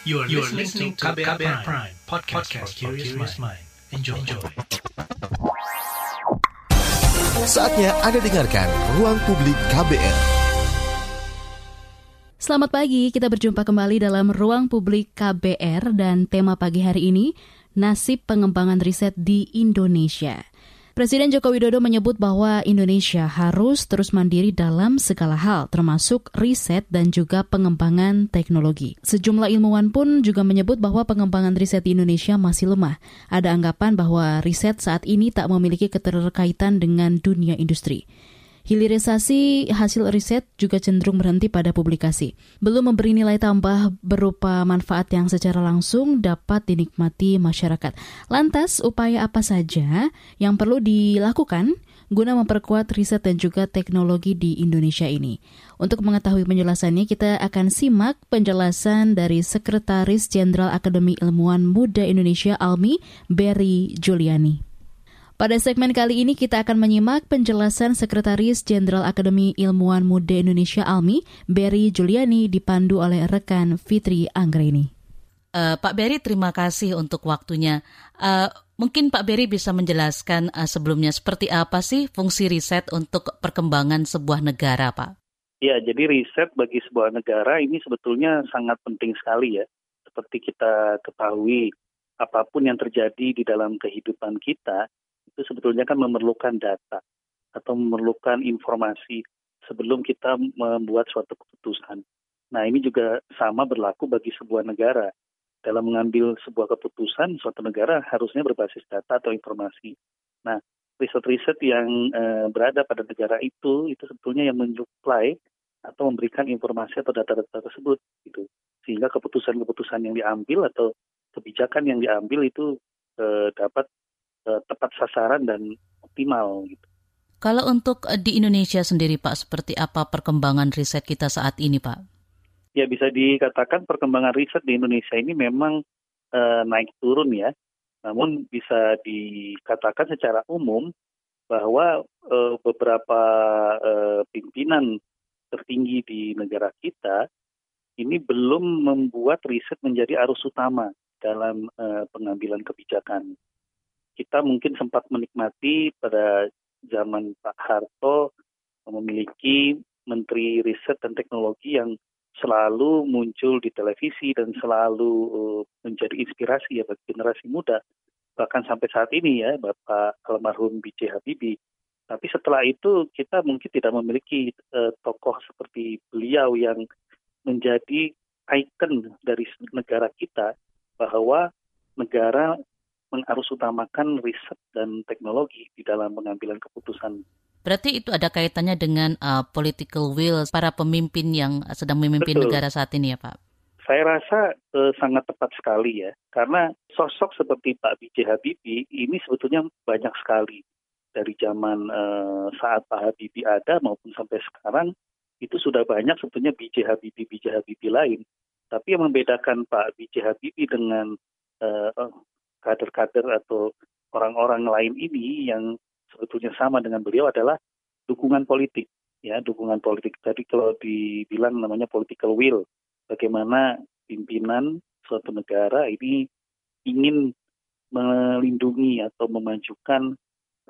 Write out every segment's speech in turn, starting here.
You are, you are listening to KBR, KBR Prime, Prime podcast, podcast for curious mind. Enjoy. Enjoy. Saatnya Anda dengarkan Ruang Publik KBR. Selamat pagi, kita berjumpa kembali dalam Ruang Publik KBR dan tema pagi hari ini, nasib pengembangan riset di Indonesia. Presiden Joko Widodo menyebut bahwa Indonesia harus terus mandiri dalam segala hal, termasuk riset dan juga pengembangan teknologi. Sejumlah ilmuwan pun juga menyebut bahwa pengembangan riset di Indonesia masih lemah. Ada anggapan bahwa riset saat ini tak memiliki keterkaitan dengan dunia industri. Hilirisasi hasil riset juga cenderung berhenti pada publikasi. Belum memberi nilai tambah berupa manfaat yang secara langsung dapat dinikmati masyarakat. Lantas, upaya apa saja yang perlu dilakukan guna memperkuat riset dan juga teknologi di Indonesia ini? Untuk mengetahui penjelasannya, kita akan simak penjelasan dari Sekretaris Jenderal Akademi Ilmuwan Muda Indonesia ALMI, Berry Juliani. Pada segmen kali ini kita akan menyimak penjelasan Sekretaris Jenderal Akademi Ilmuwan Muda Indonesia ALMI, Berry Juliani, dipandu oleh rekan Fitri Anggreni. Uh, Pak Berry, terima kasih untuk waktunya. Uh, mungkin Pak Berry bisa menjelaskan uh, sebelumnya seperti apa sih fungsi riset untuk perkembangan sebuah negara, Pak? Ya, jadi riset bagi sebuah negara ini sebetulnya sangat penting sekali ya. Seperti kita ketahui, apa pun yang terjadi di dalam kehidupan kita, itu sebetulnya kan memerlukan data atau memerlukan informasi sebelum kita membuat suatu keputusan. Nah ini juga sama berlaku bagi sebuah negara. Dalam mengambil sebuah keputusan, suatu negara harusnya berbasis data atau informasi. Nah, riset-riset yang uh, berada pada negara itu, itu sebetulnya yang menyuplai atau memberikan informasi atau data-data tersebut. Gitu. Sehingga keputusan-keputusan yang diambil atau kebijakan yang diambil itu uh, dapat uh, tepat sasaran dan optimal gitu. Kalau untuk eh, di Indonesia sendiri Pak, seperti apa perkembangan riset kita saat ini Pak? Ya bisa dikatakan perkembangan riset di Indonesia ini memang uh, naik turun ya. Namun bisa dikatakan secara umum bahwa uh, beberapa uh, pimpinan tertinggi di negara kita ini belum membuat riset menjadi arus utama dalam uh, pengambilan kebijakan kita mungkin sempat menikmati pada zaman Pak Harto memiliki Menteri Riset dan Teknologi yang selalu muncul di televisi dan selalu uh, menjadi inspirasi ya bagi generasi muda bahkan sampai saat ini ya Bapak almarhum B.J. Habibie. Tapi setelah itu kita mungkin tidak memiliki uh, tokoh seperti beliau yang menjadi ikon dari negara kita bahwa negara mengarus utamakan riset dan teknologi di dalam pengambilan keputusan. Berarti itu ada kaitannya dengan uh, political will para pemimpin yang sedang memimpin Betul. negara saat ini ya Pak? Saya rasa uh, sangat tepat sekali ya, karena sosok seperti Pak B.J. Habibie ini sebetulnya banyak sekali dari zaman uh, saat Pak Habibie ada maupun sampai sekarang itu sudah banyak sebetulnya B.J. Habibie B.J. Habibie lain. Tapi yang membedakan Pak B.J. Habibie dengan uh, kader-kader atau orang-orang lain ini yang sebetulnya sama dengan beliau adalah dukungan politik. Ya dukungan politik. Tadi kalau dibilang namanya political will. Bagaimana pimpinan suatu negara ini ingin melindungi atau memajukan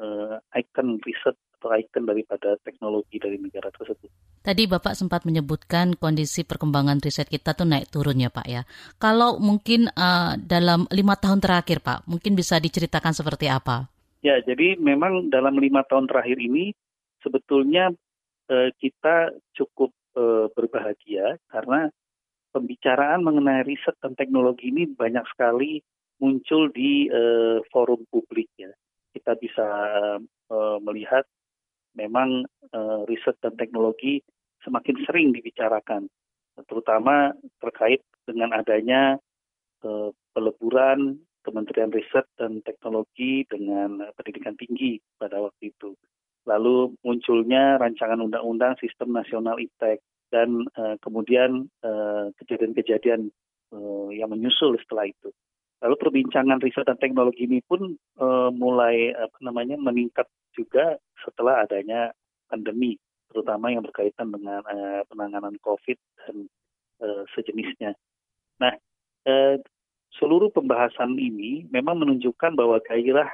uh, ikon riset atau ikon daripada teknologi dari negara tersebut. Tadi Bapak sempat menyebutkan kondisi perkembangan riset kita tuh naik turun ya Pak ya. Kalau mungkin uh, dalam lima tahun terakhir Pak, mungkin bisa diceritakan seperti apa? Ya, jadi memang dalam lima tahun terakhir ini sebetulnya uh, kita cukup uh, berbahagia karena pembicaraan mengenai riset dan teknologi ini banyak sekali muncul di uh, forum publik ya. Kita bisa uh, melihat memang uh, riset dan teknologi semakin sering dibicarakan, terutama terkait dengan adanya uh, peleburan Kementerian Riset dan Teknologi dengan pendidikan tinggi pada waktu itu. Lalu munculnya rancangan undang-undang sistem nasional iptek dan uh, kemudian kejadian-kejadian uh, yang menyusul setelah itu. Lalu perbincangan riset dan teknologi ini pun uh, mulai apa namanya meningkat juga setelah adanya pandemi, terutama yang berkaitan dengan uh, penanganan COVID dan uh, sejenisnya. Nah, eh, seluruh pembahasan ini memang menunjukkan bahwa gairah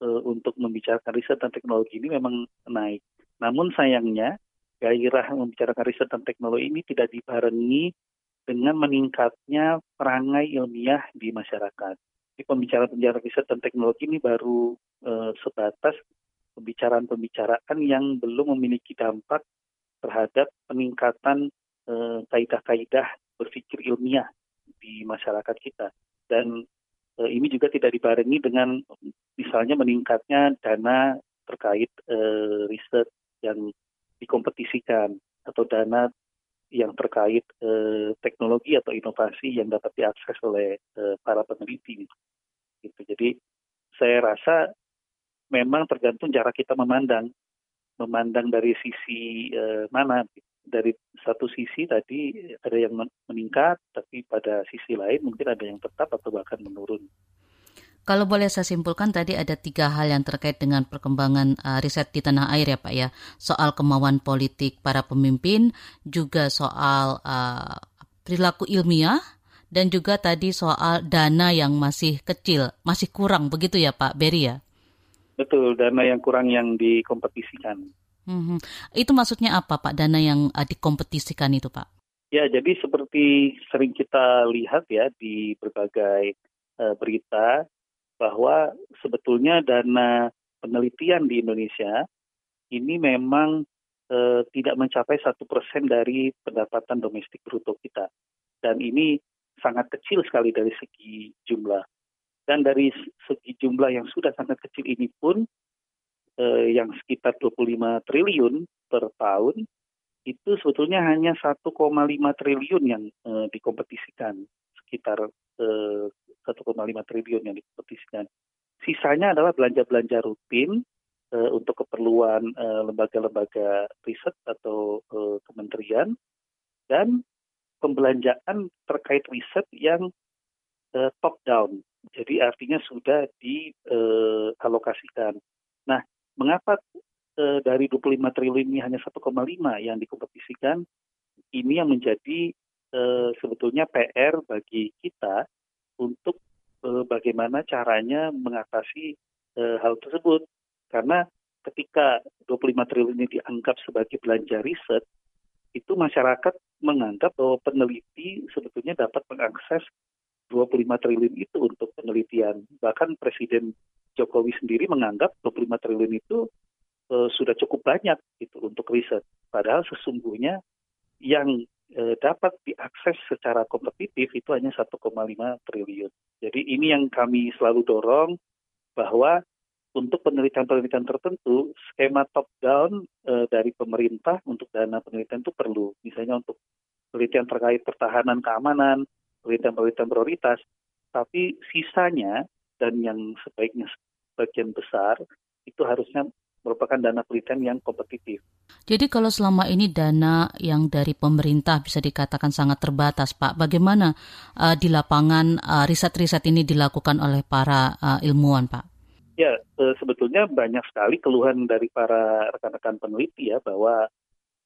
eh, untuk membicarakan riset dan teknologi ini memang naik. Namun sayangnya gairah membicarakan riset dan teknologi ini tidak dibarengi dengan meningkatnya perangai ilmiah di masyarakat. Di pembicaraan-pembicaraan riset dan teknologi ini baru eh, sebatas pembicaraan-pembicaraan yang belum memiliki dampak terhadap peningkatan eh, kaidah-kaidah berpikir ilmiah di masyarakat kita. Dan eh, ini juga tidak dibarengi dengan misalnya meningkatnya dana terkait eh, riset yang dikompetisikan atau dana yang terkait eh, teknologi atau inovasi yang dapat diakses oleh eh, para peneliti. Gitu. Jadi saya rasa memang tergantung cara kita memandang, memandang dari sisi uh, mana. Dari satu sisi tadi ada yang meningkat, tapi pada sisi lain mungkin ada yang tetap atau bahkan menurun. Kalau boleh saya simpulkan tadi ada tiga hal yang terkait dengan perkembangan uh, riset di tanah air ya Pak ya. Soal kemauan politik para pemimpin, juga soal uh, perilaku ilmiah, dan juga tadi soal dana yang masih kecil, masih kurang begitu ya Pak Beri ya? Betul, dana yang kurang yang dikompetisikan. Hmm, itu maksudnya apa Pak, dana yang uh, dikompetisikan itu Pak? Ya, jadi seperti sering kita lihat ya di berbagai uh, berita bahwa sebetulnya dana penelitian di Indonesia ini memang uh, tidak mencapai satu persen dari pendapatan domestik bruto kita. Dan ini sangat kecil sekali dari segi jumlah. Dan dari segi jumlah yang sudah sangat kecil ini pun, eh, yang sekitar 25 triliun per tahun, itu sebetulnya hanya 1,5 triliun yang eh, dikompetisikan, sekitar eh, 1,5 triliun yang dikompetisikan. Sisanya adalah belanja-belanja rutin eh, untuk keperluan eh, lembaga-lembaga riset atau eh, kementerian, dan pembelanjaan terkait riset yang uh, top down jadi artinya sudah dialokasikan. nah, mengapa uh, dari 25 triliun ini hanya 1,5 yang dikompetisikan? Ini yang menjadi uh, sebetulnya PR bagi kita untuk uh, bagaimana caranya mengatasi uh, hal tersebut. Karena ketika 25 triliun ini dianggap sebagai belanja riset, itu masyarakat menganggap bahwa peneliti sebetulnya dapat mengakses 25 triliun itu untuk penelitian. Bahkan Presiden Jokowi sendiri menganggap 25 triliun itu uh, sudah cukup banyak itu untuk riset. Padahal sesungguhnya yang uh, dapat diakses secara kompetitif itu hanya 1,5 triliun. Jadi ini yang kami selalu dorong bahwa untuk penelitian-penelitian tertentu, skema top-down uh, dari pemerintah untuk dana penelitian itu perlu. Misalnya untuk penelitian terkait pertahanan keamanan, penelitian-penelitian prioritas, tapi sisanya dan yang sebaiknya sebagian besar itu harusnya merupakan dana penelitian yang kompetitif. Jadi kalau selama ini dana yang dari pemerintah bisa dikatakan sangat terbatas, Pak, bagaimana uh, di lapangan uh, riset-riset ini dilakukan oleh para uh, ilmuwan, Pak? Ya, uh, sebetulnya banyak sekali keluhan dari para rekan-rekan peneliti ya bahwa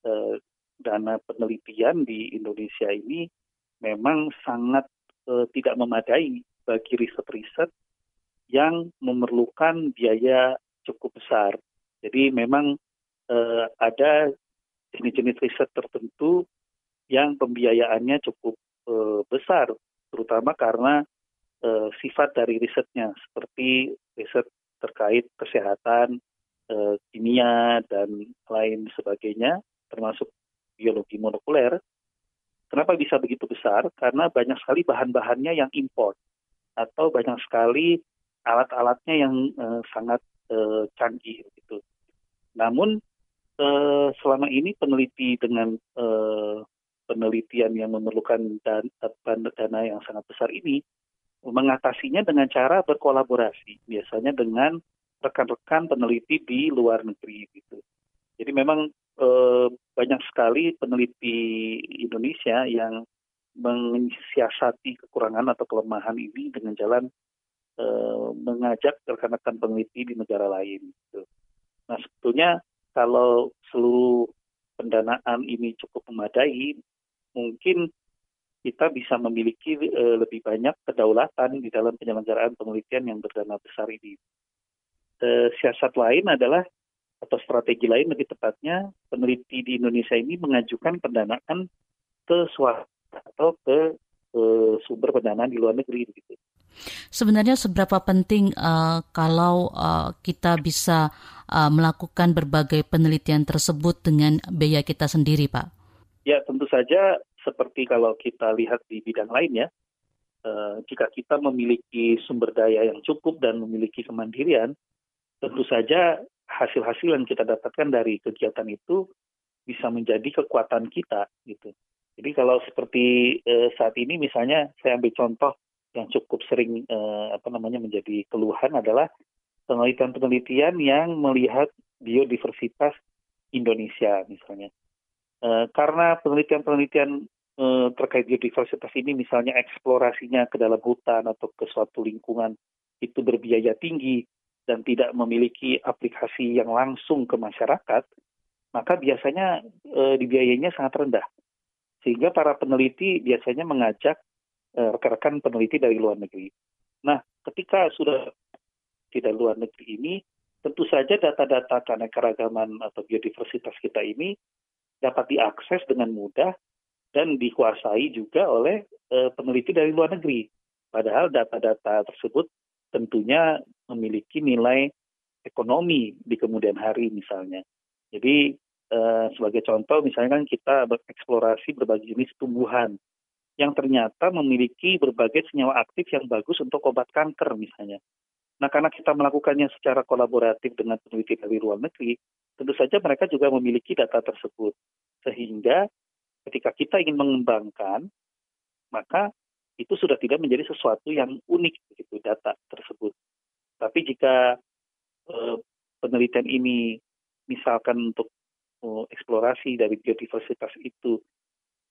uh, dana penelitian di Indonesia ini memang sangat uh, tidak memadai bagi riset-riset yang memerlukan biaya cukup besar. Jadi memang uh, ada jenis-jenis riset tertentu yang pembiayaannya cukup uh, besar, terutama karena uh, sifat dari risetnya, seperti riset terkait kesehatan, uh, kimia, dan lain sebagainya, termasuk biologi molekuler, Kenapa bisa begitu besar? Karena banyak sekali bahan-bahannya yang import atau banyak sekali alat-alatnya yang uh, sangat uh, canggih. Namun uh, selama ini peneliti dengan uh, penelitian yang memerlukan dana, yang sangat besar ini mengatasinya dengan cara berkolaborasi, biasanya dengan rekan-rekan peneliti di luar negeri gitu. Jadi memang eh, banyak sekali peneliti Indonesia yang mensiasati kekurangan atau kelemahan ini dengan jalan eh, mengajak rekan-rekan peneliti di negara lain. Gitu. Nah sebetulnya kalau seluruh pendanaan ini cukup memadai, mungkin kita bisa memiliki uh, lebih banyak kedaulatan di dalam penyelenggaraan penelitian yang berdana besar ini. Uh, siasat lain adalah atau strategi lain lebih tepatnya peneliti di Indonesia ini mengajukan pendanaan ke suatu atau ke uh, sumber pendanaan di luar negeri begitu. Sebenarnya seberapa penting uh, kalau uh, kita bisa uh, melakukan berbagai penelitian tersebut dengan biaya kita sendiri, Pak? Ya, tentu saja seperti kalau kita lihat di bidang lain ya, uh, jika kita memiliki sumber daya yang cukup dan memiliki kemandirian, tentu saja hasil-hasil yang kita dapatkan dari kegiatan itu bisa menjadi kekuatan kita gitu. Jadi kalau seperti uh, saat ini misalnya saya ambil contoh yang cukup sering uh, apa namanya menjadi keluhan adalah penelitian-penelitian yang melihat biodiversitas Indonesia misalnya. Uh, karena penelitian-penelitian uh, terkait biodiversitas ini misalnya eksplorasinya ke dalam hutan atau ke suatu lingkungan itu berbiaya tinggi dan tidak memiliki aplikasi yang langsung ke masyarakat, maka biasanya uh, dibiayainya sangat rendah. Sehingga para peneliti biasanya mengajak rekan-rekan peneliti dari luar negeri. Nah, ketika sudah tidak luar negeri ini, tentu saja data-data keanekaragaman atau biodiversitas kita ini dapat diakses dengan mudah dan dikuasai juga oleh e, peneliti dari luar negeri. Padahal data-data tersebut tentunya memiliki nilai ekonomi di kemudian hari misalnya. Jadi e, sebagai contoh misalnya kan kita bereksplorasi berbagai jenis tumbuhan yang ternyata memiliki berbagai senyawa aktif yang bagus untuk obat kanker misalnya. Nah, karena kita melakukannya secara kolaboratif dengan peneliti dari luar negeri, tentu saja mereka juga memiliki data tersebut. Sehingga ketika kita ingin mengembangkan, maka itu sudah tidak menjadi sesuatu yang unik begitu data tersebut. Tapi jika eh, penelitian ini misalkan untuk eh, eksplorasi dari biodiversitas itu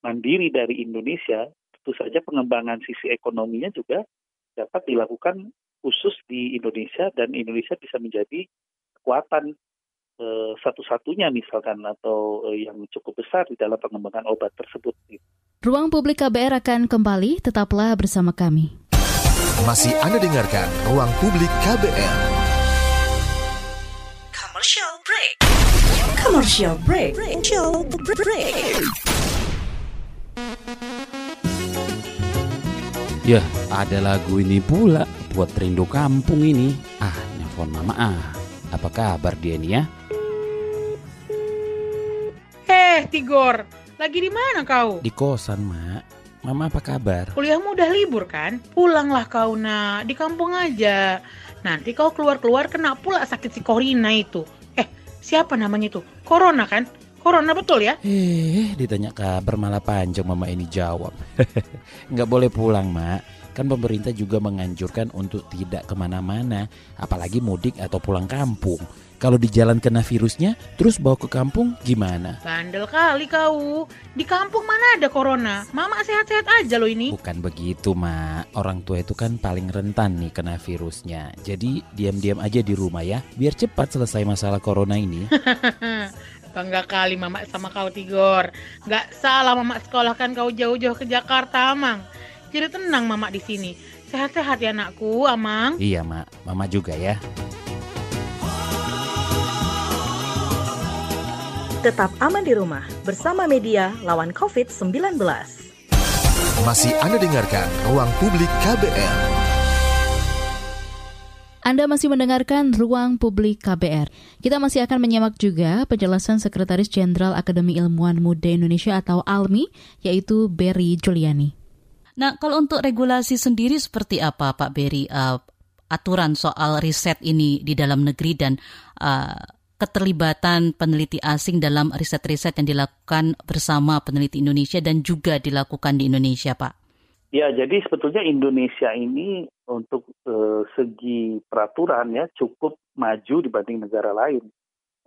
mandiri dari Indonesia, tentu saja pengembangan sisi ekonominya juga dapat dilakukan khusus di Indonesia dan Indonesia bisa menjadi kekuatan e, satu-satunya misalkan atau e, yang cukup besar di dalam pengembangan obat tersebut. Ruang Publik KBR akan kembali, tetaplah bersama kami. Masih Anda dengarkan Ruang Publik KBR. Commercial break. Commercial break. Commercial break. Ya, ada lagu ini pula buat rindu kampung ini. Ah, nelfon mama ah. Apa kabar dia nih ya? Eh, Tigor, lagi di mana kau? Di kosan, Mak. Mama apa kabar? Kuliahmu udah libur kan? Pulanglah kau, nak. Di kampung aja. Nanti kau keluar-keluar kena pula sakit si Corina itu. Eh, siapa namanya itu? Corona kan? Corona betul ya? Eh, ditanya kabar malah panjang mama ini jawab. Nggak boleh pulang, Mak. Kan pemerintah juga menganjurkan untuk tidak ke mana-mana, apalagi mudik atau pulang kampung. Kalau di jalan kena virusnya, terus bawa ke kampung gimana? Bandel kali kau. Di kampung mana ada corona? Mama sehat-sehat aja loh ini. Bukan begitu, Mak. Orang tua itu kan paling rentan nih kena virusnya. Jadi diam-diam aja di rumah ya, biar cepat selesai masalah corona ini. Bangga kali mama sama kau Tigor. Gak salah mama sekolahkan kau jauh-jauh ke Jakarta, Amang. Jadi tenang mama di sini. Sehat-sehat ya anakku, Amang. Iya, Mak. Mama juga ya. Tetap aman di rumah bersama media lawan COVID-19. Masih Anda dengarkan Ruang Publik KBR. Anda masih mendengarkan Ruang Publik KBR. Kita masih akan menyimak juga penjelasan Sekretaris Jenderal Akademi Ilmuwan Muda Indonesia atau ALMI, yaitu Berry Juliani. Nah, kalau untuk regulasi sendiri seperti apa, Pak Berry? Uh, aturan soal riset ini di dalam negeri dan uh, keterlibatan peneliti asing dalam riset-riset yang dilakukan bersama peneliti Indonesia dan juga dilakukan di Indonesia, Pak? Ya, jadi sebetulnya Indonesia ini untuk uh, segi peraturan ya cukup maju dibanding negara lain.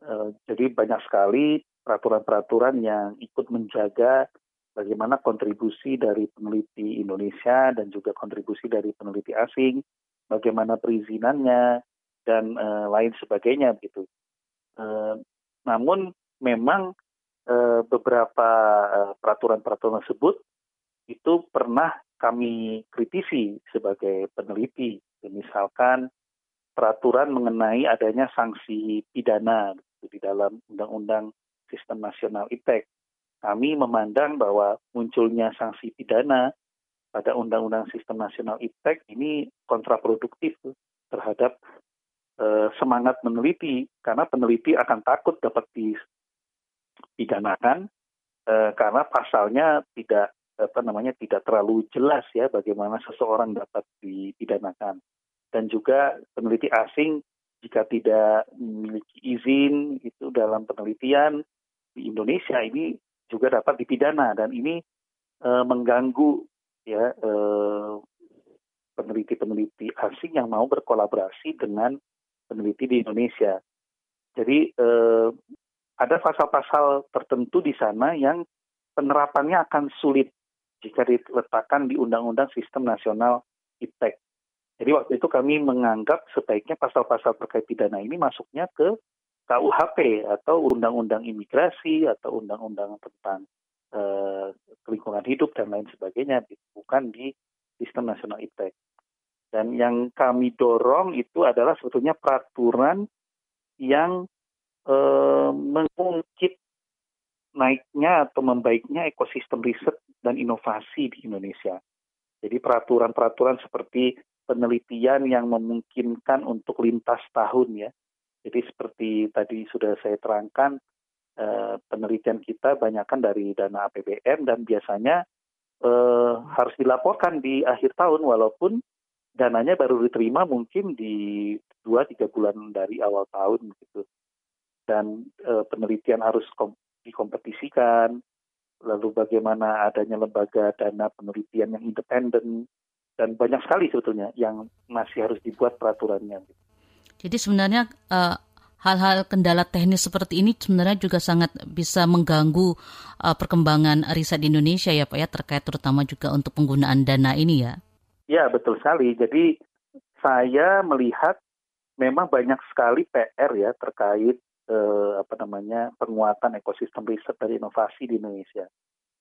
Uh, jadi banyak sekali peraturan-peraturan yang ikut menjaga bagaimana kontribusi dari peneliti Indonesia dan juga kontribusi dari peneliti asing, bagaimana perizinannya dan uh, lain sebagainya gitu. Uh, namun memang uh, beberapa peraturan-peraturan tersebut itu pernah kami kritisi sebagai peneliti. Misalkan peraturan mengenai adanya sanksi pidana di dalam Undang-Undang Sistem Nasional IPTEK. Kami memandang bahwa munculnya sanksi pidana pada Undang-Undang Sistem Nasional IPTEK ini kontraproduktif terhadap eh, semangat meneliti karena peneliti akan takut dapat dipidanakan eh, karena pasalnya tidak apa namanya tidak terlalu jelas ya bagaimana seseorang dapat dipidanakan. Dan juga peneliti asing jika tidak memiliki izin itu dalam penelitian di Indonesia ini juga dapat dipidana. Dan ini e, mengganggu ya peneliti-peneliti asing yang mau berkolaborasi dengan peneliti di Indonesia. Jadi e, ada pasal-pasal tertentu di sana yang penerapannya akan sulit jika diletakkan di Undang-Undang Sistem Nasional IPTEK. Jadi waktu itu kami menganggap sebaiknya pasal-pasal terkait pidana ini masuknya ke KUHP atau Undang-Undang Imigrasi atau Undang-Undang tentang eh, lingkungan hidup dan lain sebagainya, bukan di Sistem Nasional IPTEK. Dan yang kami dorong itu adalah sebetulnya peraturan yang eh, mengungkit naiknya atau membaiknya ekosistem riset dan inovasi di Indonesia. Jadi peraturan-peraturan seperti penelitian yang memungkinkan untuk lintas tahun ya. Jadi seperti tadi sudah saya terangkan, eh, penelitian kita banyakkan dari dana APBN dan biasanya eh, harus dilaporkan di akhir tahun walaupun dananya baru diterima mungkin di dua tiga bulan dari awal tahun gitu. Dan eh, penelitian harus dikompetisikan, lalu bagaimana adanya lembaga dana penelitian yang independen, dan banyak sekali sebetulnya yang masih harus dibuat peraturannya. Jadi sebenarnya hal hal-hal kendala teknis seperti ini sebenarnya juga sangat bisa mengganggu uh, perkembangan riset di Indonesia ya Pak ya terkait terutama juga untuk penggunaan dana ini ya. Ya betul sekali. Jadi saya melihat memang banyak sekali PR ya terkait eh, apa namanya penguatan ekosistem riset dan inovasi di Indonesia.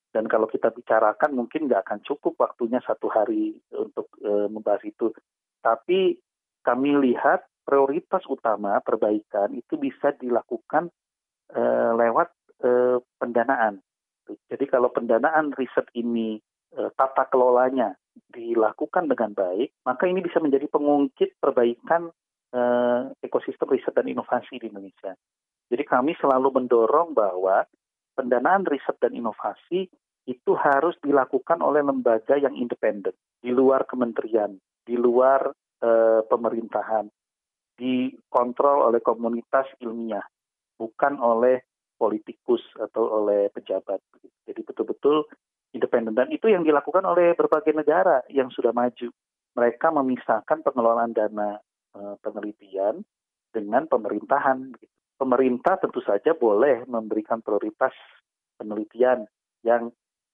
Dan kalau kita bicarakan mungkin nggak akan cukup waktunya satu hari untuk eh, membahas itu. Tapi kami lihat prioritas utama perbaikan itu bisa dilakukan eh, lewat eh, pendanaan. Jadi kalau pendanaan riset ini eh, tata kelolanya dilakukan dengan baik, maka ini bisa menjadi pengungkit perbaikan eh, ekosistem riset dan inovasi di Indonesia. Jadi kami selalu mendorong bahwa pendanaan riset dan inovasi itu harus dilakukan oleh lembaga yang independen, di luar kementerian, di luar e, pemerintahan, dikontrol oleh komunitas ilmiah, bukan oleh politikus atau oleh pejabat. Jadi betul-betul independen dan itu yang dilakukan oleh berbagai negara yang sudah maju. Mereka memisahkan pengelolaan dana penelitian dengan pemerintahan. Pemerintah tentu saja boleh memberikan prioritas penelitian yang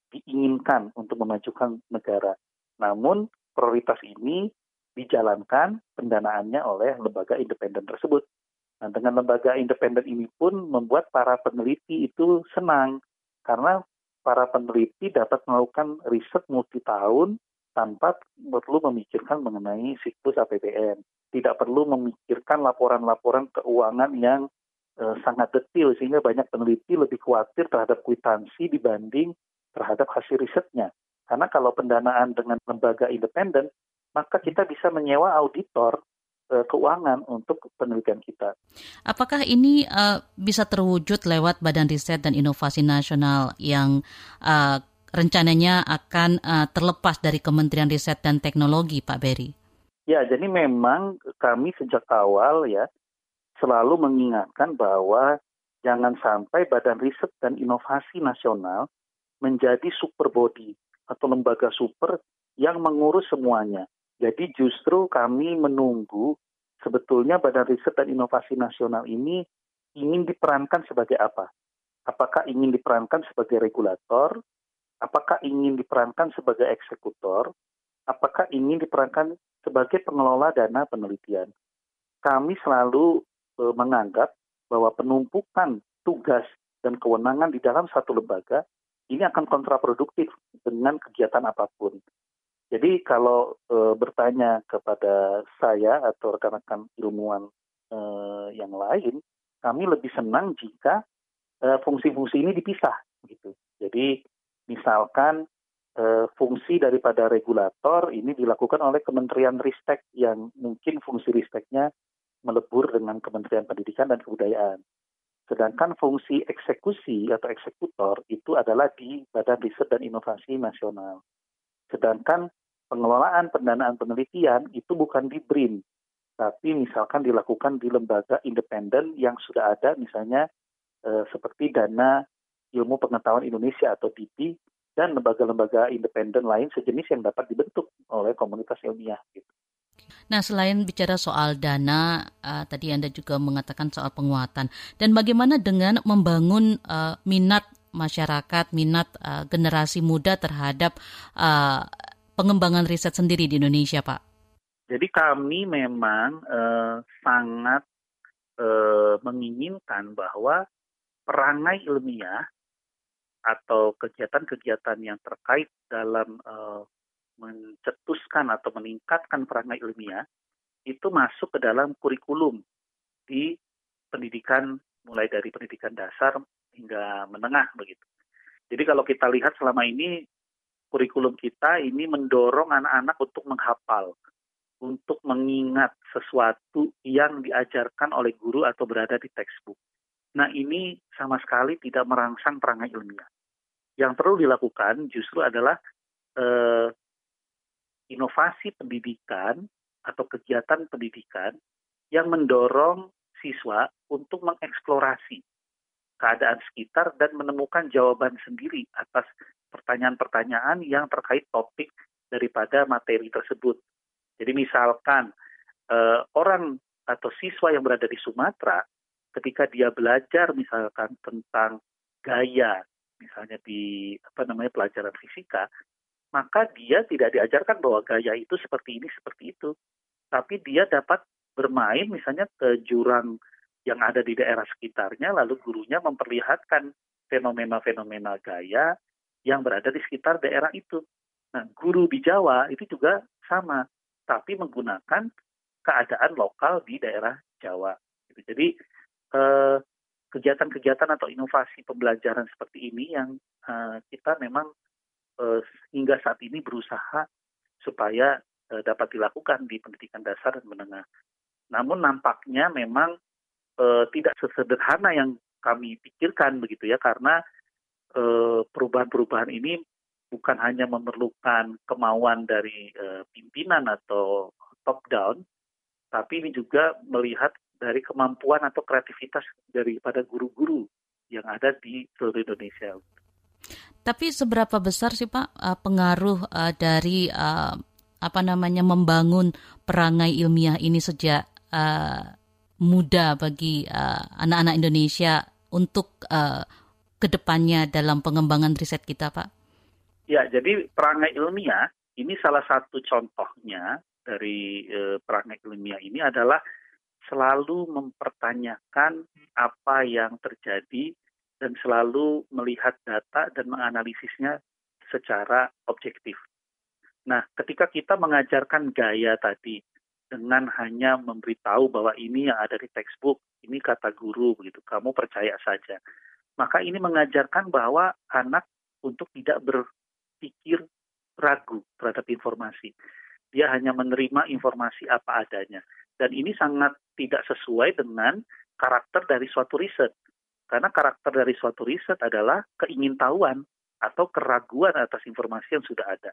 diinginkan untuk memajukan negara. Namun prioritas ini dijalankan pendanaannya oleh lembaga independen tersebut. Nah, dengan lembaga independen ini pun membuat para peneliti itu senang karena para peneliti dapat melakukan riset multi tahun tanpa perlu memikirkan mengenai siklus APBN. Tidak perlu memikirkan laporan-laporan keuangan yang Eh, sangat detail sehingga banyak peneliti lebih khawatir terhadap kwitansi dibanding terhadap hasil risetnya. Karena kalau pendanaan dengan lembaga independen, maka kita bisa menyewa auditor uh, keuangan untuk penelitian kita. Apakah ini uh, bisa terwujud lewat Badan Riset dan Inovasi Nasional yang uh, rencananya akan uh, terlepas dari Kementerian Riset dan Teknologi, Pak Berry? Ya, jadi memang kami sejak awal ya selalu mengingatkan bahwa jangan sampai Badan Riset dan Inovasi Nasional menjadi super body atau lembaga super yang mengurus semuanya. Jadi justru kami menunggu sebetulnya Badan Riset dan Inovasi Nasional ini ingin diperankan sebagai apa? Apakah ingin diperankan sebagai regulator? Apakah ingin diperankan sebagai eksekutor? Apakah ingin diperankan sebagai pengelola dana penelitian? Kami selalu e, menganggap bahwa penumpukan tugas dan kewenangan di dalam satu lembaga ini akan kontraproduktif dengan kegiatan apa pun. Jadi kalau e, bertanya kepada saya atau rekan-rekan ilmuwan e, yang lain, kami lebih senang jika fungsi-fungsi ini dipisah gitu. Jadi misalkan fungsi daripada regulator ini dilakukan oleh Kementerian Ristek yang mungkin fungsi Risteknya melebur dengan Kementerian Pendidikan dan Kebudayaan. Sedangkan fungsi eksekusi atau eksekutor itu adalah di Badan Riset dan Inovasi Nasional. Sedangkan pengelolaan pendanaan penelitian itu bukan di BRIN, tapi misalkan dilakukan di lembaga independen yang sudah ada misalnya eh, seperti Dana Ilmu Pengetahuan Indonesia atau DIPI dan lembaga-lembaga independen lain sejenis yang dapat dibentuk oleh komunitas ilmiah. Gitu. Nah, selain bicara soal dana, uh, tadi Anda juga mengatakan soal penguatan. Dan bagaimana dengan membangun uh, minat masyarakat, minat uh, generasi muda terhadap uh, pengembangan riset sendiri di Indonesia, Pak? Jadi kami memang uh, sangat uh, menginginkan bahwa perangai ilmiah atau kegiatan-kegiatan yang terkait dalam uh, mencetuskan atau meningkatkan perangai ilmiah itu masuk ke dalam kurikulum di pendidikan mulai dari pendidikan dasar hingga menengah begitu. Jadi kalau kita lihat selama ini kurikulum kita ini mendorong anak-anak untuk menghafal, untuk mengingat sesuatu yang diajarkan oleh guru atau berada di textbook. Nah ini sama sekali tidak merangsang perangai ilmiah. Yang perlu dilakukan justru adalah eh, inovasi pendidikan atau kegiatan pendidikan yang mendorong siswa untuk mengeksplorasi keadaan sekitar dan menemukan jawaban sendiri atas pertanyaan-pertanyaan yang terkait topik daripada materi tersebut. Jadi misalkan eh, orang atau siswa yang berada di Sumatera ketika dia belajar misalkan tentang gaya misalnya di apa namanya pelajaran fisika maka dia tidak diajarkan bahwa gaya itu seperti ini, seperti itu. Tapi dia dapat bermain misalnya ke jurang yang ada di daerah sekitarnya, lalu gurunya memperlihatkan fenomena-fenomena gaya yang berada di sekitar daerah itu. Nah, guru di Jawa itu juga sama, tapi menggunakan keadaan lokal di daerah Jawa. Jadi eh, kegiatan-kegiatan atau inovasi pembelajaran seperti ini yang eh, kita memang eh, hingga saat ini berusaha supaya eh, dapat dilakukan di pendidikan dasar dan menengah. Namun nampaknya memang eh, tidak sesederhana yang kami pikirkan begitu ya karena perubahan-perubahan ini bukan hanya memerlukan kemauan dari eh, pimpinan atau top down, tapi ini juga melihat dari kemampuan atau kreativitas daripada guru-guru yang ada di seluruh Indonesia. Tapi seberapa besar sih Pak uh, pengaruh uh, dari uh, apa namanya membangun perangai ilmiah ini sejak uh, muda bagi anak-anak uh, Indonesia untuk uh, ke depannya dalam pengembangan riset kita, Pak? Ya, jadi perangai ilmiah ini salah satu contohnya dari uh, perangai ilmiah ini adalah selalu mempertanyakan apa yang terjadi dan selalu melihat data dan menganalisisnya secara objektif. Nah, ketika kita mengajarkan gaya tadi dengan hanya memberitahu bahwa ini yang ada di textbook, ini kata guru begitu, kamu percaya saja. Maka ini mengajarkan bahwa anak untuk tidak berpikir ragu terhadap informasi. Dia hanya menerima informasi apa adanya. Dan ini sangat tidak sesuai dengan karakter dari suatu riset. Karena karakter dari suatu riset adalah keingintahuan atau keraguan atas informasi yang sudah ada.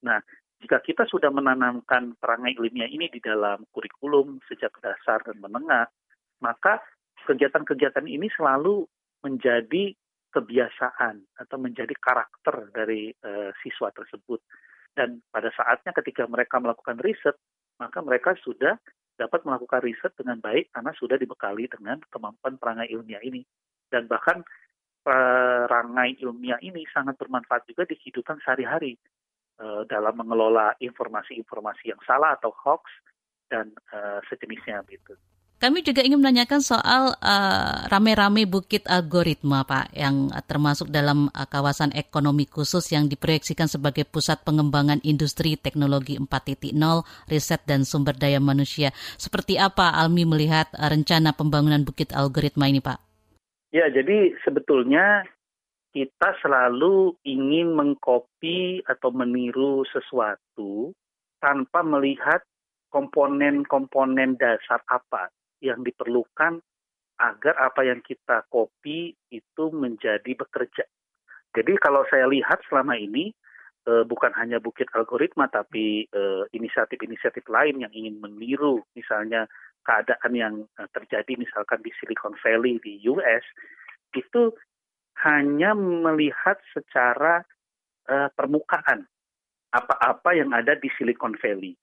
Nah, jika kita sudah menanamkan perangai ilmiah ini di dalam kurikulum sejak dasar dan menengah, maka kegiatan-kegiatan ini selalu menjadi kebiasaan atau menjadi karakter dari uh, siswa tersebut. Dan pada saatnya ketika mereka melakukan riset, maka mereka sudah dapat melakukan riset dengan baik karena sudah dibekali dengan kemampuan perangai ilmiah ini dan bahkan perangai ilmiah ini sangat bermanfaat juga di kehidupan sehari-hari uh, dalam mengelola informasi-informasi yang salah atau hoax dan uh, sejenisnya gitu. Kami juga ingin menanyakan soal uh, rame-rame bukit algoritma, Pak, yang termasuk dalam uh, kawasan ekonomi khusus yang diproyeksikan sebagai pusat pengembangan industri teknologi 4.0, riset dan sumber daya manusia. Seperti apa Almi melihat uh, rencana pembangunan bukit algoritma ini, Pak? Ya, jadi sebetulnya kita selalu ingin mengkopi atau meniru sesuatu tanpa melihat komponen-komponen dasar apa yang diperlukan agar apa yang kita kopi itu menjadi bekerja. Jadi kalau saya lihat selama ini eh, bukan hanya bukit algoritma tapi eh, inisiatif-inisiatif lain yang ingin meniru misalnya keadaan yang eh, terjadi misalkan di Silicon Valley di US itu hanya melihat secara permukaan apa-apa yang ada di Silicon Valley.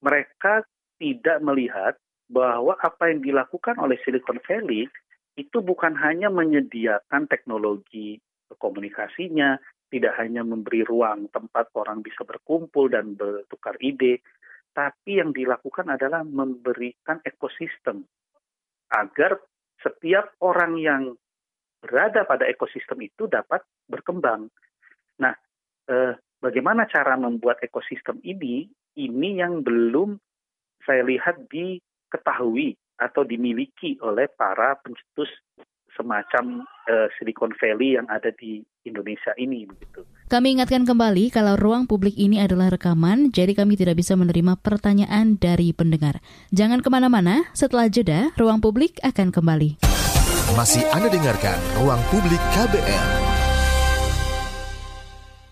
Mereka tidak melihat bahwa apa yang dilakukan oleh Silicon Valley itu bukan hanya menyediakan teknologi komunikasinya, tidak hanya memberi ruang tempat orang bisa berkumpul dan bertukar ide, tapi yang dilakukan adalah memberikan ekosistem agar setiap orang yang berada pada ekosistem itu dapat berkembang. Nah, eh, bagaimana cara membuat ekosistem ini? Ini yang belum saya lihat di diketahui atau dimiliki oleh para pencetus semacam uh, Silicon Valley yang ada di Indonesia ini begitu. Kami ingatkan kembali kalau ruang publik ini adalah rekaman, jadi kami tidak bisa menerima pertanyaan dari pendengar. Jangan ke mana-mana, setelah jeda, ruang publik akan kembali. Masih Anda dengarkan Ruang Publik KBR.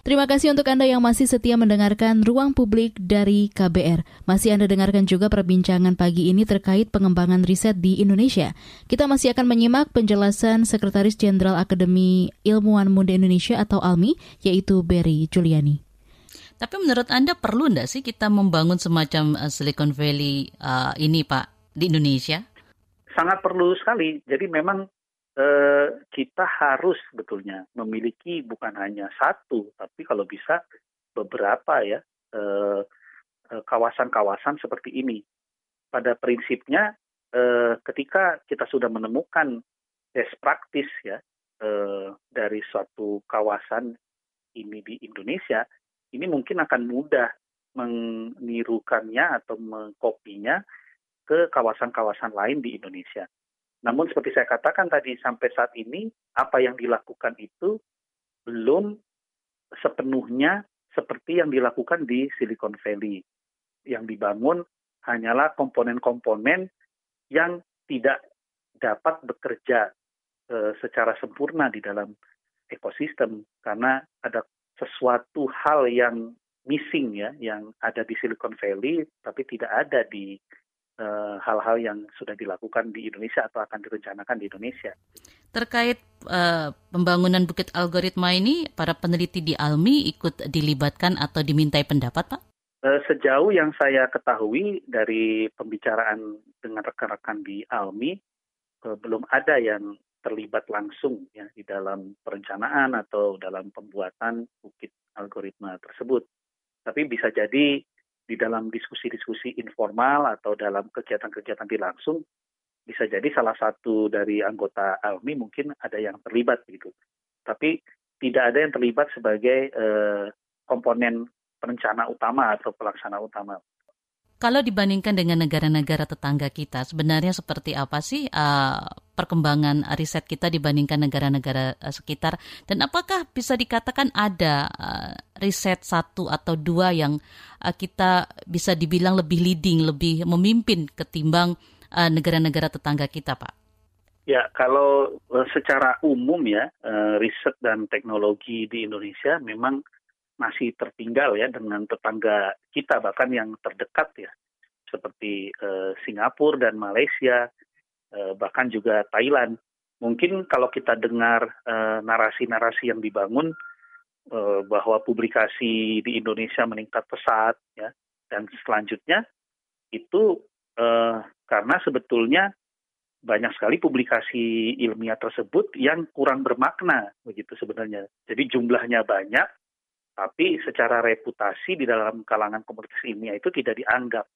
Terima kasih untuk Anda yang masih setia mendengarkan Ruang Publik dari KBR. Masih Anda dengarkan juga perbincangan pagi ini terkait pengembangan riset di Indonesia. Kita masih akan menyimak penjelasan Sekretaris Jenderal Akademi Ilmuwan Muda Indonesia atau ALMI, yaitu Berry Juliani. Tapi menurut Anda perlu enggak sih kita membangun semacam uh, Silicon Valley uh, ini Pak di Indonesia? Sangat perlu sekali. Jadi memang eh, kita harus sebetulnya memiliki bukan hanya satu, tapi kalau bisa beberapa ya eh, eh, kawasan-kawasan seperti ini. Pada prinsipnya, ketika kita sudah menemukan best practice ya dari suatu kawasan ini di Indonesia, ini mungkin akan mudah menirukannya atau mengkopinya ke kawasan-kawasan lain di Indonesia. Namun seperti saya katakan tadi sampai saat ini apa yang dilakukan itu belum sepenuhnya seperti yang dilakukan di Silicon Valley. Yang dibangun hanyalah komponen-komponen yang tidak dapat bekerja e, secara sempurna di dalam ekosistem karena ada sesuatu hal yang missing ya yang ada di Silicon Valley tapi tidak ada di hal-hal uh, yang sudah dilakukan di Indonesia atau akan direncanakan di Indonesia. Terkait uh, pembangunan bukit algoritma ini, para peneliti di ALMI ikut dilibatkan atau dimintai pendapat, Pak? Uh, sejauh yang saya ketahui dari pembicaraan dengan rekan-rekan di ALMI, uh, belum ada yang terlibat langsung ya di dalam perencanaan atau dalam pembuatan bukit algoritma tersebut. Tapi bisa jadi di dalam diskusi-diskusi informal atau dalam kegiatan-kegiatan di langsung bisa jadi salah satu dari anggota ALMI mungkin ada yang terlibat gitu. Tapi tidak ada yang terlibat sebagai eh, komponen perencana utama atau pelaksana utama. Kalau dibandingkan dengan negara-negara tetangga kita, sebenarnya seperti apa sih uh, perkembangan riset kita dibandingkan negara-negara uh, sekitar? Dan apakah bisa dikatakan ada uh, riset satu atau dua yang uh, kita bisa dibilang lebih leading, lebih memimpin ketimbang uh, negara-negara tetangga kita, Pak? Ya, kalau secara umum ya, riset dan teknologi di Indonesia memang masih tertinggal ya dengan tetangga kita bahkan yang terdekat ya seperti Singapura dan Malaysia bahkan juga Thailand mungkin kalau kita dengar narasi narasi-narasi yang dibangun bahwa publikasi di Indonesia meningkat pesat ya dan selanjutnya itu uh, karena sebetulnya banyak sekali publikasi ilmiah tersebut yang kurang bermakna begitu sebenarnya. Jadi jumlahnya banyak, tapi secara reputasi di dalam kalangan komunitas ilmiah itu tidak dianggap.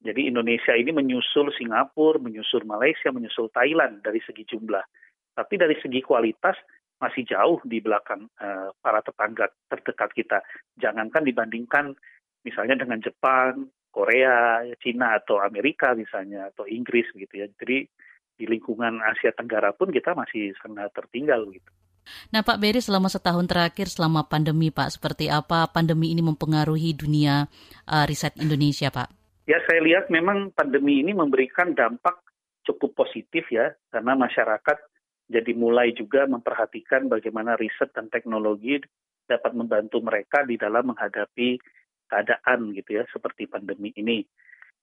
Jadi Indonesia ini menyusul Singapura, menyusul Malaysia, menyusul Thailand dari segi jumlah. Tapi dari segi kualitas masih jauh di belakang uh, para tetangga terdekat kita. Jangankan dibandingkan misalnya dengan Jepang, Korea, Cina atau Amerika misalnya atau Inggris gitu ya. Jadi di lingkungan Asia Tenggara pun kita masih sangat tertinggal gitu. Nah Pak Beri selama setahun terakhir selama pandemi Pak, seperti apa pandemi ini mempengaruhi dunia uh, riset Indonesia Pak? Ya saya lihat memang pandemi ini memberikan dampak cukup positif ya, karena masyarakat jadi mulai juga memperhatikan bagaimana riset dan teknologi dapat membantu mereka di dalam menghadapi keadaan gitu ya, seperti pandemi ini.